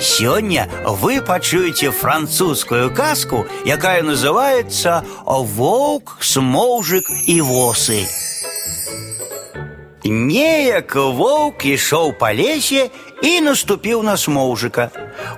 Сёння вы пачуеце французскую казку, якая называется «Воўк, смоўжык і восы». Неяк воўк ішоў па лесе і наступіў на смоўжыка.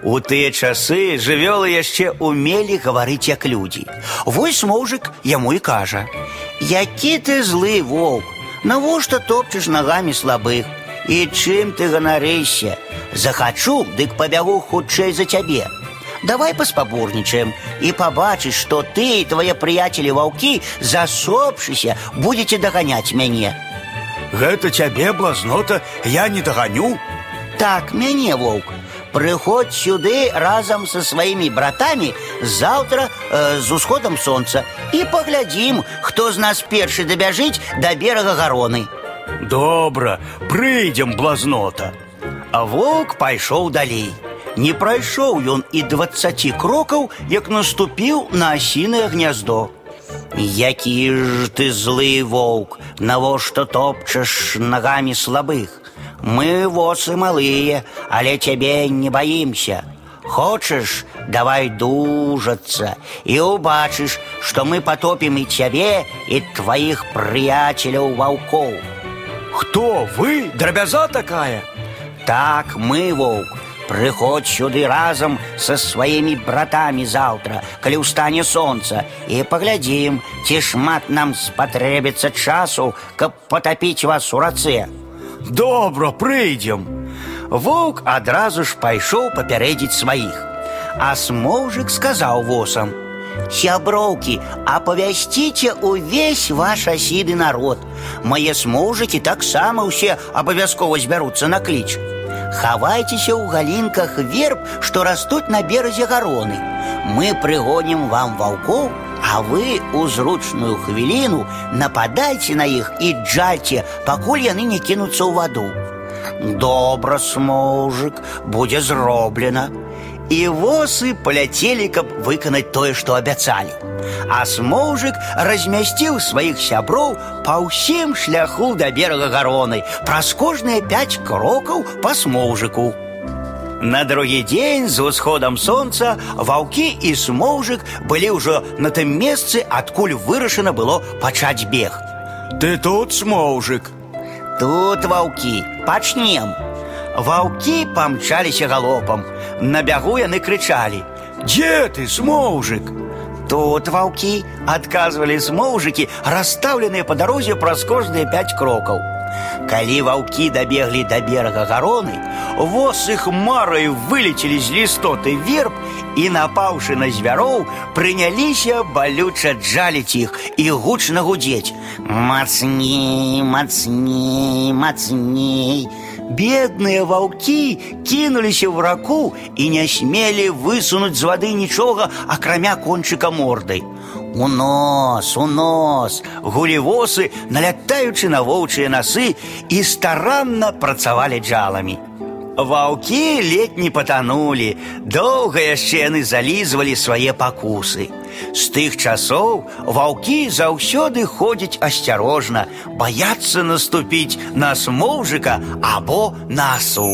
У тыя часы жывёлы яшчэ умелі гаварыць як людзі. Вось смоўжык яму і кажа: « Які ты злы воўк, навошта топчаш нагамі слабых? І чым ты ганарыся? Захачу, дык пабягу хутчэй за цябе. Давай паспаборнічаем і пабачыш, што ты і твае прыяцелі ваўкі, засопшыся, будзеце даганяць мяне. Гэта цябе блазнота я не даганю. Так, мяне воўк. Прыходзь сюды разам са сваімі братамі заўтра э, з усходам сонца і паглядзім, хто з нас першы дабяжыць да берага гароны. Добра, прыйдзем блазнота. А воўк пайшоў далей. Не прайшоў ён і двацаці крокаў, як наступіў на асінае гняздо. Які ж ты злы воўк, навошта топчаш нагамі слабых? Мы восы малые, але цябе не баімся. Хочаш, давай дужацца і ўбачыш, што мы патопім і цябе і тваіх прыяцеляў ваўкоў. Хто вы, драбяза такая? Так, мы воўк, Прыходзь сюды разам са сваімі братамі заўтра, калі ўстане сонца і паглядзім, ці шмат нам спатрэбіцца часу, каб патапіць вас у рацэ. Добра, прыйдзем. Воўк адразу ж пайшоў папярэдзіць сваіх. А смоўжык сказаў восам: « Сяброўкі, апавясціце ўвесь ваш асіды народ. Мае смоўжыкі таксама ўсе абавязкова збяруцца на кліч. Хавайцеся ў галінках верб, што растуць на беразе гароны. Мы прыгонім вам ваўкоў, а вы у зручную хвіліну нападайце на іх і джальце, пакуль яны не кінуцца ў ваду. Добра, смоўжык, будзе зроблена. І восы паляцелі, каб выканаць тое, што абяцалі. А смоўжык размясціў сваіх сяброў па ўсім шляху да берага гароны, праз кожныя пяць крокаў па смоўжыку. На другі дзень з усходам сонца ваўкі і смоўжык былі ўжо на тым месцы, адкуль вырашана было пачаць бег. Ты тут смоўжык. Тут ваўкі, пачнем. Ваўкі памчаліся галопам. На бягу яны крычалі: « Дзе ты, смоўжык? Тут ваўкі адказвалі смоўжыкі, расстаўленыя па дарозе праз кожныя пяць крокаў. Калі ваўкі дабеглі да берага гароны, воз іх марай вылецелі з лістоты верб і, напаўшы на звяроў, прыняліся балюча джаліць іх і гучна гудзець: Мацней, мацней, мацней. Бедныя ваўкі кінуліся ў раку і не смелі высунуць з вады нічога, акрамя кончыка мордай. У нос, у нос, гулівосы, налятаючы на воўчыя насы і старанна працавалі джаламі. Ваўкі ледь не патанулі, доўга яшчэ яны залізвалі свае пакусы. З тых часоў ваўкі заўсёды ходзяць асцярожна, баяцца наступіць на смоўжыка або насу.